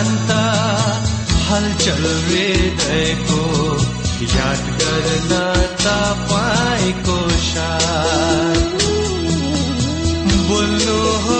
शान्त हलचल हृदयको याद गर्न तपाईँको साथ बोल्नुहोस् तब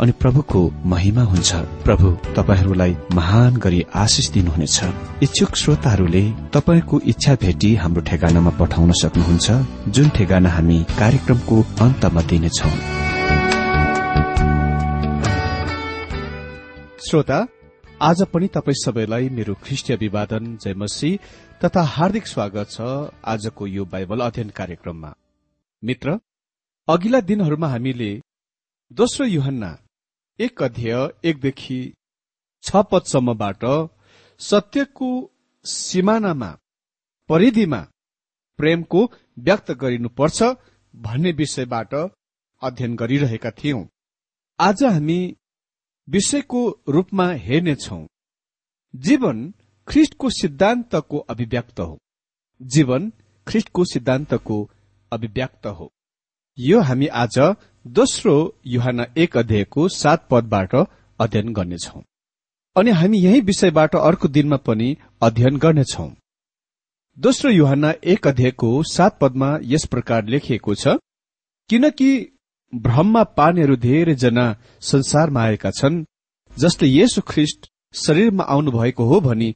अनि प्रभुको महिमा हुन्छ। प्रभु तपाईँहरूलाई महान गरी आशिष दिनुहुनेछ। इच्छुक श्रोताहरूले तपाईँको इच्छा भेटी हाम्रो ठेगानामा पठाउन सक्नुहुन्छ जुन ठेगाना हामी कार्यक्रमको अन्तमा दिनेछौं। श्रोता आज पनि तपाई सबैलाई मेरो ख्रिस्टीय विवादन जयमसी तथा हार्दिक स्वागत छ आजको यो बाइबल अध्ययन कार्यक्रममा। मित्र अघिल्ला दिनहरूमा हामीले दोस्रो युहन्ना एक अध्यय एकदेखि छ पदसम्मबाट सत्यको सिमानामा परिधिमा प्रेमको व्यक्त गरिनुपर्छ भन्ने विषयबाट अध्ययन गरिरहेका थियौं। आज हामी विषयको रूपमा हेर्नेछौ। जीवन ख्रिस्टको सिद्धान्तको अभिव्यक्त हो। जीवन ख्रिस्टको सिद्धान्तको अभिव्यक्त हो। यो हामी आज दोस्रो युहान एक अध्यायको सात पदबाट अध्ययन गर्नेछौ। अनि हामी यही विषयबाट अर्को दिनमा पनि अध्ययन गर्नेछौ। दोस्रो युहान एक अध्यायको सात पदमा यस प्रकार लेखिएको छ किनकि भ्रममा पार्नेहरू धेरैजना संसारमा आएका छन् जसले येशु ख्रिस्ट शरीरमा आउनु भएको हो भनी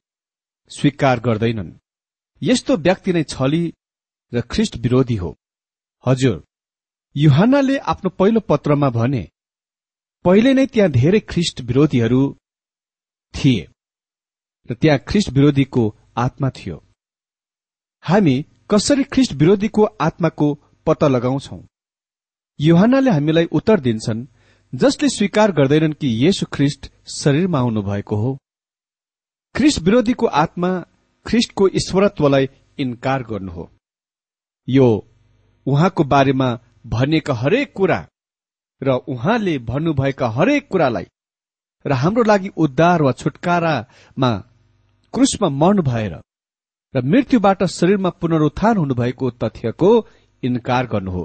स्वीकार गर्दैनन्। यस्तो व्यक्ति नै छली र ख्रिस्ट विरोधी हो। हजुर युहानले आफ्नो पहिलो पत्रमा भने पहिले नै त्यहाँ धेरै ख्रिस्ट विरोधीहरू थिए र त्यहाँ ख्रिस्ट विरोधीको आत्मा थियो। हामी कसरी ख्रिस्ट विरोधीको आत्माको पत्ता लगाउँछौ? युहानले हामीलाई उत्तर दिन्छन् जसले स्वीकार गर्दैनन् कि येशु ख्रिस्ट शरीरमा आउनु भएको हो। ख्रिस्ट विरोधीको आत्मा ख्रिस्टको ईश्वरत्वलाई इन्कार गर्नु हो। यो उहाँको बारेमा भनिएका हरेक कुरा र उहाँले भन्नुभएका हरेक कुरालाई र हाम्रो लागि उद्धार वा छुटकारामा क्रुसमा मर्नु भएर र मृत्युबाट शरीरमा पुनरुत्थान हुनुभएको तथ्यको इन्कार गर्नु हो।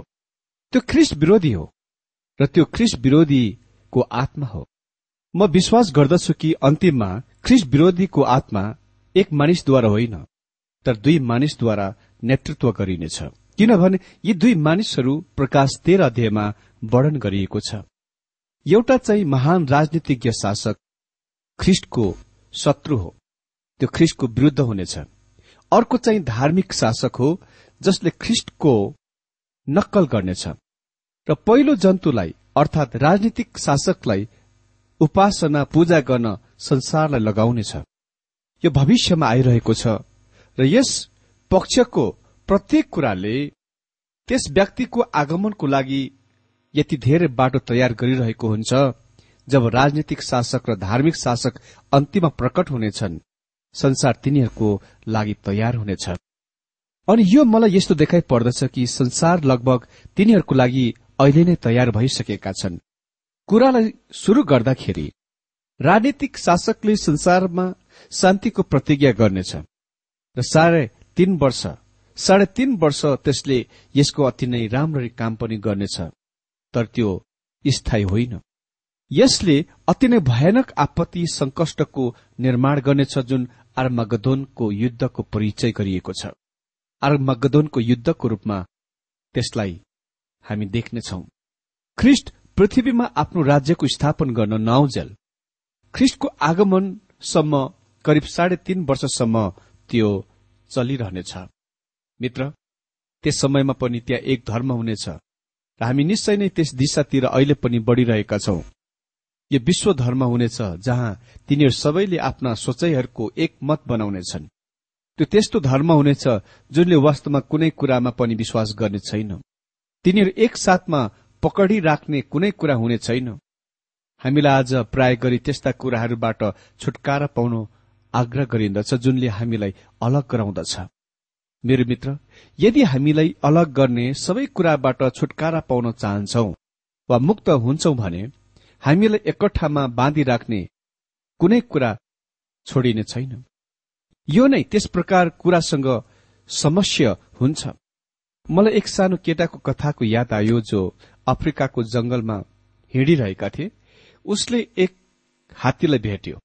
त्यो ख्रिस्ट विरोधी हो र त्यो ख्रिस्ट विरोधीको आत्मा हो। म विश्वास गर्दछु कि अन्तिममा ख्रिस्ट विरोधीको आत्मा एक मानिसद्वारा होइन तर दुई मानिसद्वारा नेतृत्व गरिनेछ। किनभने यी दुई मानिसहरू प्रकाश तेह्र अध्यायमा वर्णन गरिएको छ। एउटा चाहिँ महान राजनीतिज्ञ शासक ख्रिस्टको शत्रु हो। त्यो ख्रिस्टको विरूद्ध हुनेछ। अर्को चाहिँ धार्मिक शासक हो जसले ख्रिस्टको नक्कल गर्नेछ। र पहिलो जन्तुलाई अर्थात राजनीतिक शासकलाई उपासना पूजा गर्न संसारलाई लगाउनेछ। यो भविष्यमा आइरहेको छ। र यस पक्षको प्रत्येक कुराले त्यस व्यक्तिको आगमनको लागि यति धेरै बाटो तयार गरिरहेको हुन्छ जब राजनीतिक शासक र धार्मिक शासक अन्तिममा प्रकट हुनेछन् संसार तिनीहरूको लागि तयार हुनेछ अनि यो मलाई यस्तो देखाइ पर्दछ कि संसार लगभग तिनीहरूको लागि अहिले नै तयार भइसकेका छन्। कुरालाई शुरू गर्दाखेरि राजनीतिक शासकले संसारमा शान्तिको प्रतिज्ञा गर्नेछ र साढे तीन वर्ष साढे तीन वर्ष त्यसले यसको अति नै राम्ररी काम पनि गर्नेछ तर त्यो स्थायी होइन। यसले अति नै भयानक आपत्ति संकष्टको निर्माण गर्नेछ जुन आर्मागदोनको युद्धको परिचय गरिएको छ। आर्मागदोनको युद्धको रूपमा त्यसलाई हामी देख्नेछौ। ख्रिष्ट पृथ्वीमा आफ्नो राज्यको स्थापन गर्न नआउजेल। ख्रिष्टको आगमनसम्म करिब साढे तीन वर्षसम्म त्यो चलिरहनेछ। मित्र त्यस समयमा पनि त्यहाँ एक धर्म हुनेछ र हामी निश्चय नै त्यस दिशातिर अहिले पनि बढ़िरहेका छौं। यो विश्व धर्म हुनेछ जहाँ तिनीहरू सबैले आफ्ना सोचाइहरूको एक मत बनाउनेछन्। त्यो त्यस्तो धर्म हुनेछ जुनले वास्तवमा कुनै कुरामा पनि विश्वास गर्ने छैन। तिनीहरू एकसाथमा पकडी राख्ने कुनै कुरा हुने छैन। हामीलाई आज प्राय गरी त्यस्ता कुराहरूबाट छुटकारा पाउनु आग्रह गरिन्दछ जुनले हामीलाई अलग गराउँदछ। मेरो मित्र यदि हामीलाई अलग गर्ने सबै कुराबाट छुटकारा पाउन चाहन्छौ वा मुक्त हुन्छौ भने हामीलाई एकठामा बाँधिराख्ने कुनै कुरा छोडिने छैन। यो नै त्यस प्रकार कुरासँग समस्या हुन्छ। मलाई एक सानो केटाको कथाको याद आयो जो अफ्रिकाको जंगलमा हिँडिरहेका थिए। उसले एक हात्तीलाई भेट्यो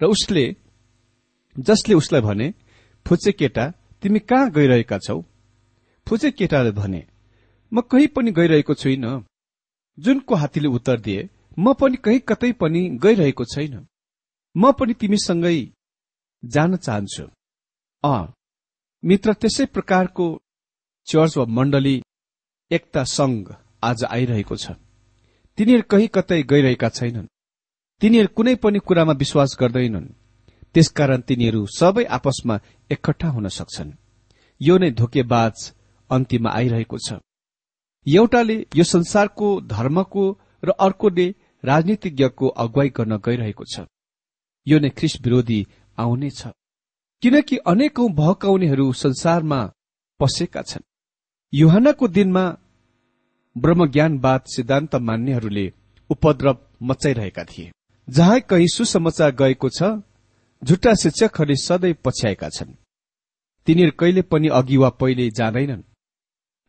र उसले जसले उसलाई भने फुचे केटा तिमी कहाँ गइरहेका छौ? फुचे केटाले भने म कहीँ पनि गइरहेको छुइन। जुनको हात्तीले उत्तर दिए म पनि कहीँ कतै पनि गइरहेको छैन। म पनि तिमीसँगै जान चाहन्छु। अ मित्र त्यसै प्रकारको चर्च वा मण्डली एकता संघ आज आइरहेको छ। तिनीहरू कहीँ कतै गइरहेका छैनन्। तिनीहरू कुनै पनि कुरामा विश्वास गर्दैनन्। त्यसकारण तिनीहरू सबै आपसमा एकट्ठा हुन सक्छन्। यो नै धोकेबाज अन्तिममा आइरहेको छ। एउटाले यो संसारको धर्मको र अर्कोले राजनीतिज्ञको अगुवाई गर्न गइरहेको छ। यो नै ख्रिस विरोधी आउनेछ किनकि अनेकौं भहकाउनेहरू संसारमा पसेका छन्। युहानको दिनमा ब्रह्मज्ञानवाद सिद्धान्त मान्नेहरूले उपद्रव मचाइरहेका थिए। जहाँ कहीँ सुसमाचार गएको छ झुट्टा शिक्षकहरूले सधैँ पछ्याएका छन्। तिनीहरू कहिले पनि अघि वा पहिले जाँदैनन्।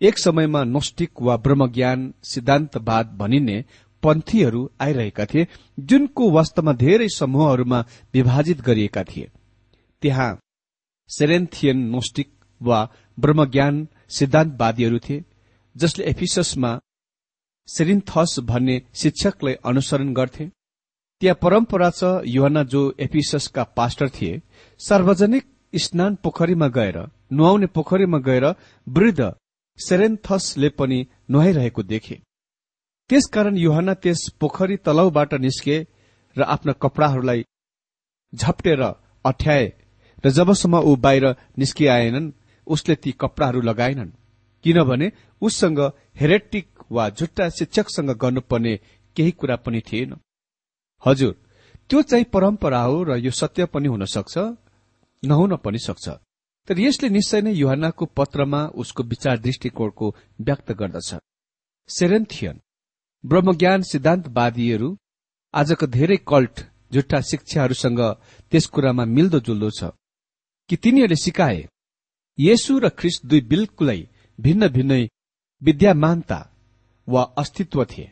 एक समयमा नोस्टिक वा ब्रह्मज्ञान सिद्धान्तवाद भनिने पन्थीहरू आइरहेका थिए जुनको वास्तवमा धेरै समूहहरूमा विभाजित गरिएका थिए। त्यहाँ सेरेन्थियन नोस्टिक वा ब्रह्मज्ञान सिद्धान्तवादीहरू थिए जसले एफिससमा सेरिन्थस भन्ने शिक्षकलाई अनुसरण गर्थे। त्यहाँ परम्परा छ युहना जो एफिससका पास्टर थिए सार्वजनिक स्नान पोखरीमा गएर नुहाउने पोखरीमा गएर वृद्ध सेरेन्थसले पनि नुहाइरहेको देखे। त्यसकारण युहना त्यस पोखरी तलाउबाट निस्के र आफ्ना कपड़ाहरूलाई झप्टेर अठ्याए र जबसम्म ऊ बाहिर निस्किआएनन् उसले ती कपड़ाहरू लगाएनन्। किनभने उससँग हेरेटिक वा झुट्टा शिक्षकसँग गर्नुपर्ने केही कुरा पनि थिएन। हजुर त्यो चाहिँ परम्परा हो र यो सत्य पनि हुन सक्छ नहुन पनि सक्छ। तर यसले निश्चय नै युहनाको पत्रमा उसको विचार दृष्टिकोणको व्यक्त गर्दछ। सेरेन्थियन ब्रह्मज्ञान सिद्धान्तवादीहरू आजको धेरै कल्ट झुट्टा शिक्षाहरूसँग त्यस कुरामा मिल्दोजुल्दो छ कि तिनीहरूले सिकाए येशु र ख्रिस्ट दुई बिल्कुलै भिन्न भिन्नै विद्यामानता वा अस्तित्व थिए।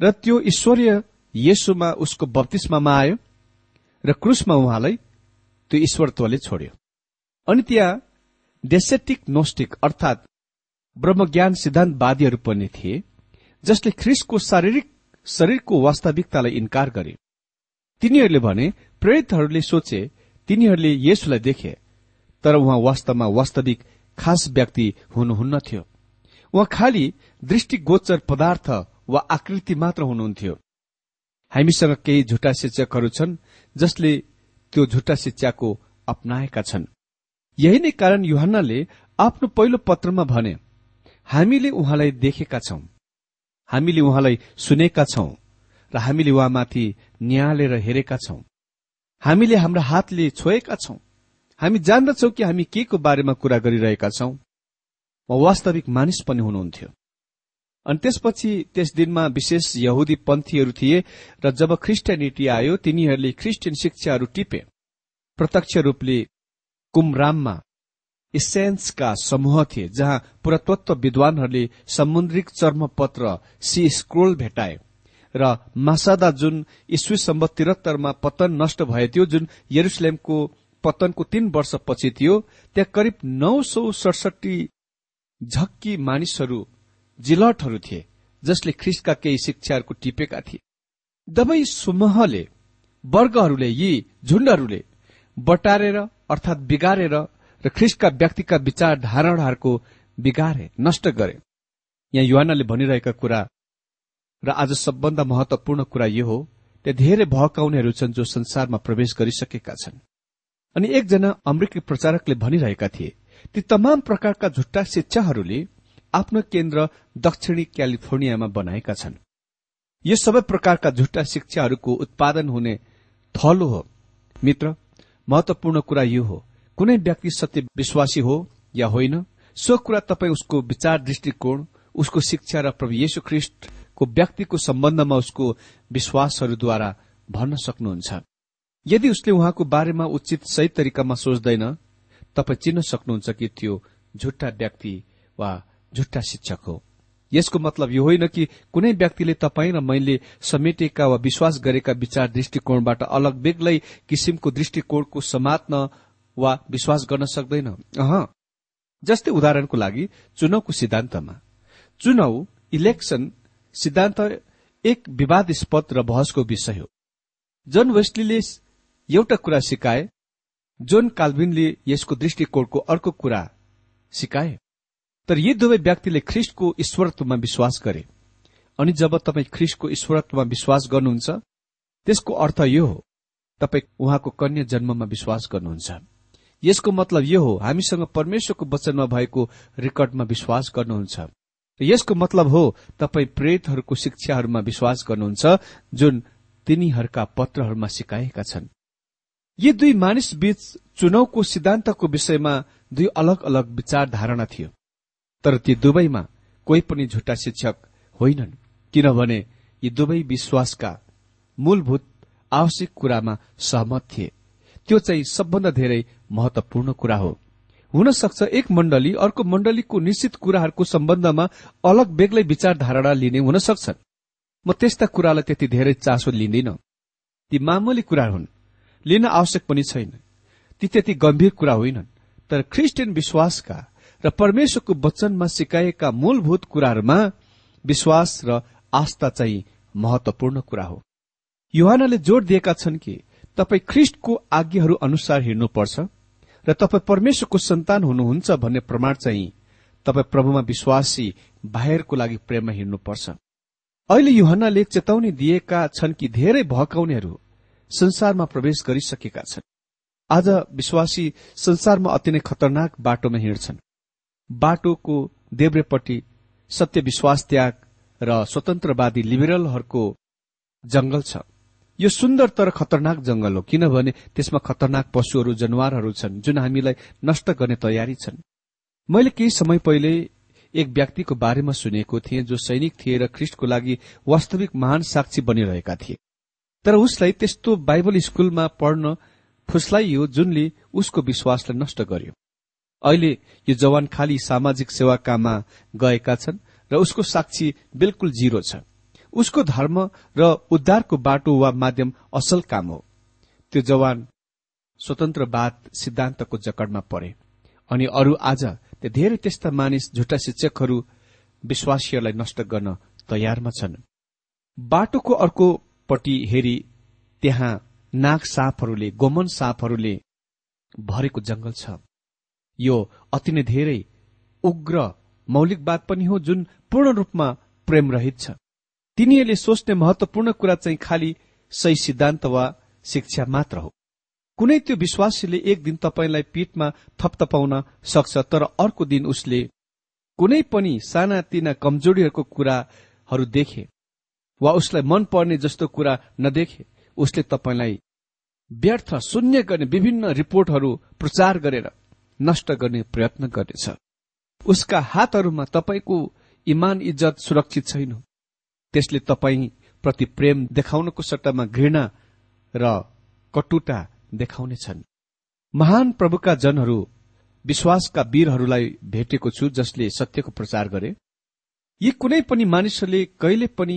र त्यो ईश्वरीय येशुमा उसको बत्तिसमा आयो र क्रुसमा उहाँलाई त्यो ईश्वरत्वले छोड्यो। अनि त्यहाँ डेसेटिक नोस्टिक अर्थात ब्रह्मज्ञान सिद्धान्तवादीहरू पनि थिए जसले ख्रिसको शारीरिक शरीरको वास्तविकतालाई इन्कार गरे। तिनीहरूले भने प्रेरितहरूले सोचे तिनीहरूले यसुलाई देखे तर उहाँ वास्तवमा वास्तविक खास व्यक्ति हुनुहुन्न थियो। उहाँ खालि दृष्टिगोचर पदार्थ वा आकृति मात्र हुनुहुन्थ्यो। हामीसँग केही झुटा शिक्षकहरू छन् जसले त्यो झुटा शिक्षाको अपनाएका छन्। यही नै कारण युहन्नाले आफ्नो पहिलो पत्रमा भने हामीले उहाँलाई देखेका छौं। हामीले उहाँलाई सुनेका छौं र हामीले उहाँमाथि निहालेर हेरेका छौं। हामीले हाम्रा हातले छोएका छौं। हामी जान्दछौ कि हामी के को बारेमा कुरा गरिरहेका छौं। वास्तविक मानिस पनि हुनुहुन्थ्यो। अनि त्यसपछि त्यस दिनमा विशेष यहुदी पन्थीहरू थिए र जब ख्रिस्टियानिटी आयो तिनीहरूले ख्रिस्टियन शिक्षाहरू टिपे। प्रत्यक्ष रूपले कुमराममा इसेन्सका समूह थिए जहाँ पुरातत्व विद्वानहरूले समुद्रिक चर्मपत्र सी स्क्रोल भेटाए र मासादा जुन इस्वी सम्म तिहत्तरमा पतन नष्ट भए थियो जुन यरुसलेमको पतनको तीन वर्षपछि थियो त्यहाँ करिब नौ सौ सडसठी झक्की मानिसहरू जिलटहरू थिए जसले ख्रिस्टका केही शिक्षाहरूको टिपेका थिए। दबै समूहले वर्गहरूले यी झुण्डहरूले बटारेर अर्थात बिगारेर र ख्रिस्टका व्यक्तिका विचार धारणाहरूको बिगारे नष्ट गरे। यहाँ युवानाले भनिरहेका कुरा र आज सबभन्दा महत्वपूर्ण कुरा यो हो त्यहाँ धेरै भहकाउनेहरू छन् जो संसारमा प्रवेश गरिसकेका छन्। अनि एकजना अमेरिकी प्रचारकले भनिरहेका थिए ती तमाम प्रकारका झुट्टा शिक्षाहरूले आफ्नो केन्द्र दक्षिणी क्यालिफोर्नियामा बनाएका छन्। यो सबै प्रकारका झुट्टा शिक्षाहरूको उत्पादन हुने थलो हो। मित्र महत्वपूर्ण कुरा यो हो। कुनै व्यक्ति सत्य विश्वासी हो या होइन सो कुरा तपाईँ उसको विचार दृष्टिकोण उसको शिक्षा र प्रभु येशु ख्रिष्टको व्यक्तिको सम्बन्धमा उसको विश्वासहरूद्वारा भन्न सक्नुहुन्छ। यदि उसले उहाँको बारेमा उचित सही तरिकामा सोच्दैन तपाईँ चिन्न सक्नुहुन्छ कि त्यो झुट्टा व्यक्ति वा झुट्टा शिक्षक हो। यसको मतलब यो होइन कि कुनै व्यक्तिले तपाईँ र मैले समेटेका वा विश्वास गरेका विचार दृष्टिकोणबाट अलग बेग्लै किसिमको दृष्टिकोणको समात्न वा विश्वास गर्न सक्दैन। अह। जस्तै उदाहरणको लागि चुनावको सिद्धान्तमा। चुनाव इलेक्सन सिद्धान्त एक विवादस्पद र बहसको विषय हो। जन वेस्टलीले एउटा कुरा सिकाए जोन काल्भिनले यसको दृष्टिकोणको अर्को कुरा सिकाए। तर यी दुवै व्यक्तिले ख्रिस्टको ईश्वरत्वमा विश्वास गरे। अनि जब तपाईँ ख्रिस्टको ईश्वरत्वमा विश्वास गर्नुहुन्छ त्यसको अर्थ यो हो तपाईँ उहाँको कन्या जन्ममा विश्वास गर्नुहुन्छ। यसको मतलब यो हो हामीसँग परमेश्वरको वचनमा भएको रेकर्डमा विश्वास गर्नुहुन्छ। यसको मतलब हो तपाईँ प्रेतहरूको शिक्षाहरूमा विश्वास गर्नुहुन्छ जुन तिनीहरूका पत्रहरूमा सिकाएका छन्। यी दुई मानिस बीच चुनावको सिद्धान्तको विषयमा दुई अलग अलग विचार धारणा थियो। तर ती दुवैमा कोही पनि झुट्टा शिक्षक होइनन् किनभने यी दुवै विश्वासका मूलभूत आवश्यक कुरामा सहमत थिए। त्यो चाहिँ सबभन्दा धेरै महत्वपूर्ण कुरा हो। हुन सक्छ एक मण्डली अर्को मण्डलीको निश्चित कुराहरूको सम्बन्धमा अलग बेग्लै विचारधारणा लिने हुन सक्छन् म त्यस्ता कुरालाई त्यति धेरै चासो लिँदिन। ती मामुली कुरा हुन्। लिन आवश्यक पनि छैन। ती त्यति गम्भीर कुरा होइनन्। तर ख्रिस्टियन विश्वासका र परमेश्वरको वचनमा सिकाएका मूलभूत कुराहरूमा विश्वास र आस्था चाहिँ महत्वपूर्ण कुरा हो। युहानले जोड़ दिएका छन् कि तपाईँ ख्रिस्टको आज्ञाहरू अनुसार हिँड्नुपर्छ र तपाईँ परमेश्वरको सन्तान हुनुहुन्छ भन्ने प्रमाण चाहिँ तपाईँ प्रभुमा विश्वासी बाहिरको लागि प्रेममा हिँड्नुपर्छ। अहिले युहनाले चेतावनी दिएका छन् कि धेरै भकाउनेहरू संसारमा प्रवेश गरिसकेका छन्। आज विश्वासी संसारमा अति नै खतरनाक बाटोमा हिँड्छन्। बाटोको देब्रेपट्टि सत्य विश्वास त्याग र स्वतन्त्रवादी लिबरलहरूको जंगल छ। यो सुन्दर तर खतरनाक जंगल हो किनभने त्यसमा खतरनाक पशुहरू जनावरहरू छन् जुन हामीलाई नष्ट गर्ने तयारी छन्। मैले केही समय पहिले एक व्यक्तिको बारेमा सुनेको थिएँ जो सैनिक थिए र ख्रिस्टको लागि वास्तविक महान साक्षी बनिरहेका थिए। तर उसलाई त्यस्तो बाइबल स्कूलमा पढ्न फुस्लाइयो जुनले उसको विश्वासलाई नष्ट गर्यो। अहिले यो जवान खाली सामाजिक सेवाकामा गएका छन् र उसको साक्षी बिल्कुल जिरो छ। उसको धर्म र उद्धारको बाटो वा माध्यम असल काम हो। त्यो जवान स्वतन्त्रवाद सिद्धान्तको जकडमा परे। अनि अरू आज त्यो धेरै त्यस्ता मानिस झुटा शिक्षकहरू विश्वासीहरूलाई नष्ट गर्न तयारमा छन्। बाटोको अर्को पट्टि हेरी त्यहाँ नाग साँपहरूले गोमन साँपहरूले भरेको जंगल छ। यो अति नै धेरै उग्र मौलिकवाद पनि हो जुन पूर्ण रूपमा प्रेम रहित छ। तिनीहरूले सोच्ने महत्वपूर्ण कुरा चाहिँ खालि सही सिद्धान्त वा शिक्षा मात्र हो। कुनै त्यो विश्वासीले एक दिन तपाईँलाई पीठमा थपथपाउन सक्छ तर अर्को दिन उसले कुनै पनि साना तिना कमजोरीहरूको कुराहरू देखे वा उसलाई मन पर्ने जस्तो कुरा नदेखे उसले तपाईँलाई व्यर्थ शून्य गर्ने विभिन्न रिपोर्टहरू प्रचार गरेर नष्ट गर्ने प्रयत्न गर्नेछ। उसका हातहरूमा तपाईँको इमान इज्जत सुरक्षित छैन। त्यसले तपाईँ प्रति प्रेम देखाउनको सट्टामा घृणा र कटुता देखाउनेछन्। महान प्रभुका जनहरू विश्वासका वीरहरूलाई भेटेको छु जसले सत्यको प्रचार गरे। यी कुनै पनि मानिसहरूले कहिले पनि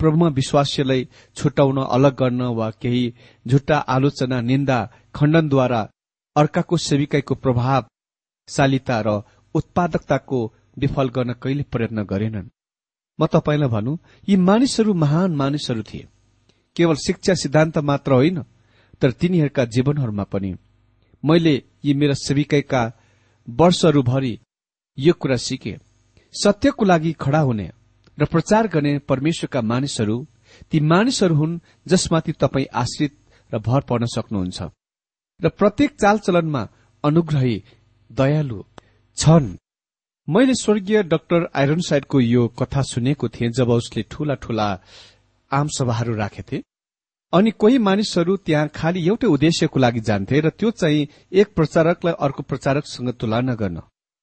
प्रभुमा विश्वासीलाई छुटाउन अलग गर्न वा केही झुट्टा आलोचना निन्दा खण्डनद्वारा अर्काको सेविकाईको प्रभावशालिता र उत्पादकताको विफल गर्न कहिले प्रयत्न गरेनन्। म तपाईँलाई भनौँ यी मानिसहरू महान मानिसहरू थिए। केवल शिक्षा सिद्धान्त मात्र होइन तर तिनीहरूका जीवनहरूमा पनि। मैले यी मेरा सेविकाईका वर्षहरूभरि यो कुरा सिके। सत्यको लागि खड़ा हुने र प्रचार गर्ने परमेश्वरका मानिसहरू ती मानिसहरू हुन् जसमाथि तपाईँ आश्रित र भर पर्न सक्नुहुन्छ। र प्रत्येक चालचलनमा अनुग्रही दयालु छन्। मैले स्वर्गीय डाक्टर आइरन साइडको यो कथा सुनेको थिएँ जब उसले ठूला ठूला आम सभाहरू राखेथे अनि कोही मानिसहरू त्यहाँ खालि एउटै उद्देश्यको लागि जान्थे र त्यो चाहिँ एक प्रचारकलाई अर्को प्रचारकसँग तुलना गर्न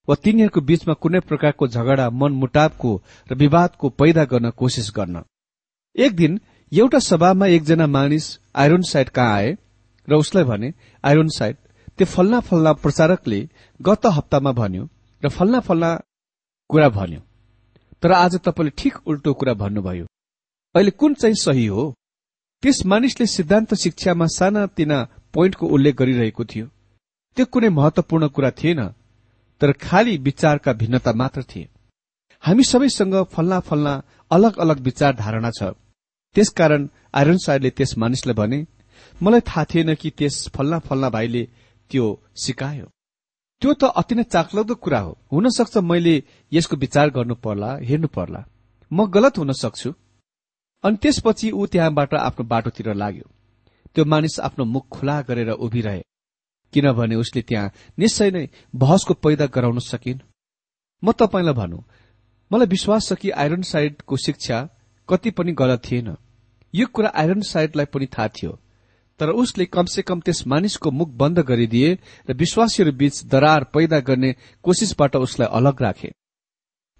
वा तिनीहरूको बीचमा कुनै प्रकारको झगडा मनमुटावको र विवादको पैदा गर्न कोसिस गर्न। एक दिन एउटा सभामा एकजना मानिस आइरन साइड कहाँ आए? र उसलाई भने आइरन साइड। त्यो फल्ना फल्ना प्रचारकले गत हप्तामा भन्यो र फल्ना फल्ना कुरा भन्यो। तर आज तपाईँले ठिक उल्टो कुरा भन्नुभयो। अहिले कुन चाहिँ सही हो? त्यस मानिसले सिद्धान्त शिक्षामा साना तिना पोइन्टको उल्लेख गरिरहेको थियो। त्यो कुनै महत्वपूर्ण कुरा थिएन तर खालि विचारका भिन्नता मात्र थिए। हामी सबैसँग फल्ना फल्ना अलग अलग विचार धारणा छ। त्यसकारण आइरन साइडले त्यस मानिसलाई भने मलाई थाहा थिएन कि त्यस फल्ना फल्ना भाइले त्यो सिकायो। त्यो त अति नै चाखलाग्दो कुरा हो। हुन सक्छ मैले यसको विचार गर्नु पर्ला हेर्नु पर्ला। म गलत हुन सक्छु। अनि त्यसपछि ऊ त्यहाँबाट आफ्नो बाटोतिर लाग्यो। त्यो मानिस आफ्नो मुख खुला गरेर उभिरहे किनभने उसले त्यहाँ निश्चय नै बहसको पैदा गराउन सकिन्। म तपाईँलाई भनौँ मलाई विश्वास छ कि आइरन साइडको शिक्षा कति पनि गलत थिएन। यो कुरा आइरन साइडलाई पनि थाहा थियो। तर उसले कमसे कम त्यस मानिसको मुख बन्द गरिदिए र विश्वासीहरू बीच दरार पैदा गर्ने कोशिशबाट उसलाई अलग राखे।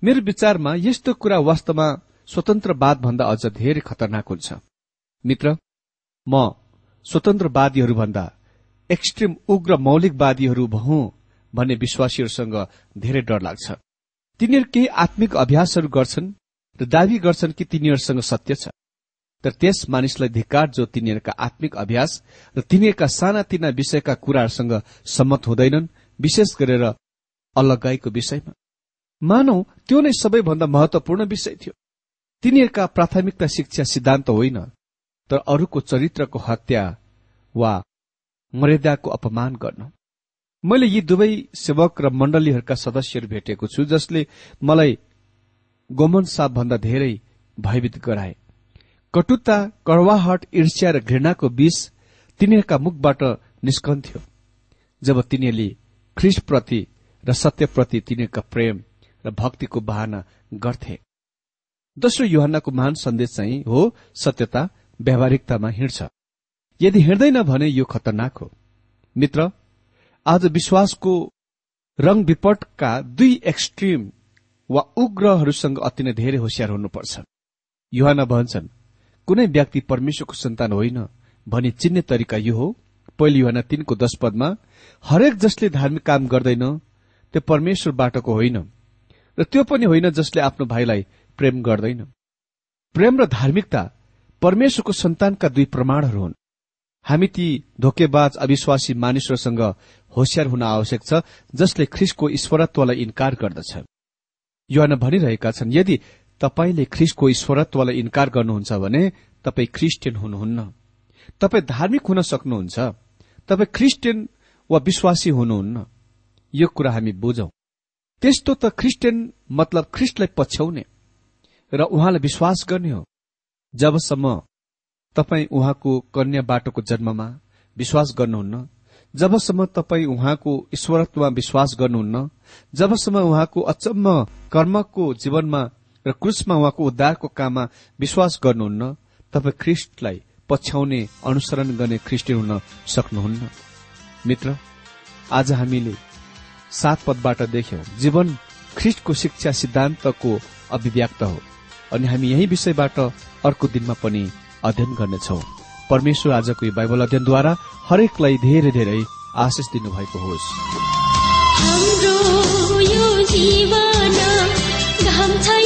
मेरो विचारमा यस्तो कुरा वास्तवमा स्वतन्त्रवाद भन्दा अझ धेरै खतरनाक हुन्छ। मित्र म स्वतन्त्रवादीहरूभन्दा एक्सट्रिम उग्र मौलिकवादीहरू भौ भन्ने विश्वासीहरूसँग धेरै डर लाग्छ। तिनीहरू केही आत्मिक अभ्यासहरू गर्छन् र दावी गर्छन् कि तिनीहरूसँग सत्य छ। तर त्यस मानिसलाई धिकार जो तिनीहरूका आत्मिक अभ्यास र तिनीहरूका सानातिना विषयका कुराहरूसँग सम्मत हुँदैनन् विशेष गरेर अलगाईको विषयमा। मानौ त्यो नै सबैभन्दा महत्वपूर्ण विषय थियो। तिनीहरूका प्राथमिकता शिक्षा सिद्धान्त होइन तर अरूको चरित्रको हत्या वा मर्यादाको अपमान गर्न। मैले यी दुवै सेवक र मण्डलीहरूका सदस्यहरू भेटेको छु जसले मलाई गोमन साप भन्दा धेरै भयभीत गराए। कटुता कड़वाहट ईर्ष्या र घृणाको बीच तिनीहरूका मुखबाट निस्कन्थ्यो जब तिनीहरूले ख्रिसप्रति र सत्यप्रति तिनीहरूका प्रेम र भक्तिको बहाना गर्थे। दोस्रो युहन्नाको महान सन्देश चाहिँ हो सत्यता व्यावहारिकतामा हिँड्छ। यदि हिँड्दैन भने यो खतरनाक हो। मित्र आज विश्वासको विपटका दुई एक्सट्रिम वा उग्रहरूसँग अति नै धेरै होसियार हुनुपर्छ। युहान भन्छन् कुनै व्यक्ति परमेश्वरको सन्तान होइन भनी चिन्ने तरिका यो हो। पहिलो युहान तीनको दश पदमा हरेक जसले धार्मिक काम गर्दैन त्यो परमेश्वरबाटको होइन र त्यो पनि होइन जसले आफ्नो भाइलाई प्रेम गर्दैन। प्रेम र धार्मिकता परमेश्वरको सन्तानका दुई प्रमाणहरू हुन्। हामी ती धोकेबाज अविश्वासी मानिसहरूसँग होसियार हुन आवश्यक छ जसले ख्रिसको ईश्वरत्वलाई इन्कार गर्दछ। युवान भनिरहेका छन् यदि तपाईँले ख्रिसको ईश्वरत्वलाई इन्कार गर्नुहुन्छ भने तपाईँ क्रिस्चियन हुनुहुन्न। तपाईँ धार्मिक हुन सक्नुहुन्छ। तपाईँ क्रिस्चियन वा विश्वासी हुनुहुन्न। यो कुरा हामी बुझौं। त्यस्तो त क्रिस्चियन मतलब ख्रिस्टलाई पछ्याउने र उहाँलाई विश्वास गर्ने हो। जबसम्म तपाईँ उहाँको कन्या बाटोको जन्ममा विश्वास गर्नुहुन्न जबसम्म तपाईँ उहाँको ईश्वरत्वमा विश्वास गर्नुहुन्न जबसम्म उहाँको अचम्म कर्मको जीवनमा र क्रुसमा उहाँको उद्धारको काममा विश्वास गर्नुहुन्न तपाईँ ख्रिस्टलाई पछ्याउने अनुसरण गर्ने ख्रिस्टियन हुन सक्नुहुन्न। मित्र आज हामीले सात पदबाट देख्यौं जीवन ख्रिस्टको शिक्षा सिद्धान्तको अभिव्यक्त हो। अनि हामी यही विषयबाट अर्को दिनमा पनि अध्ययन गर्नेछौ। परमेश्वर आजको यो बाइबल अध्ययनद्वारा हरेकलाई धेरै धेरै आशिष दिनुभएको होस्। हाम्रो यो जीवन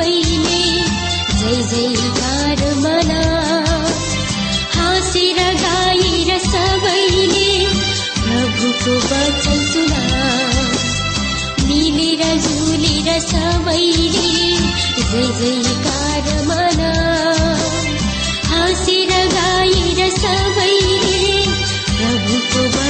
सबैले जय जयकार मना। हाँसेर गाएर सबैले प्रभुको वचन सुना। मिलेर जुलेर सबैले जय जयकार मना। हाँसेर गाएर सबैले प्रभुको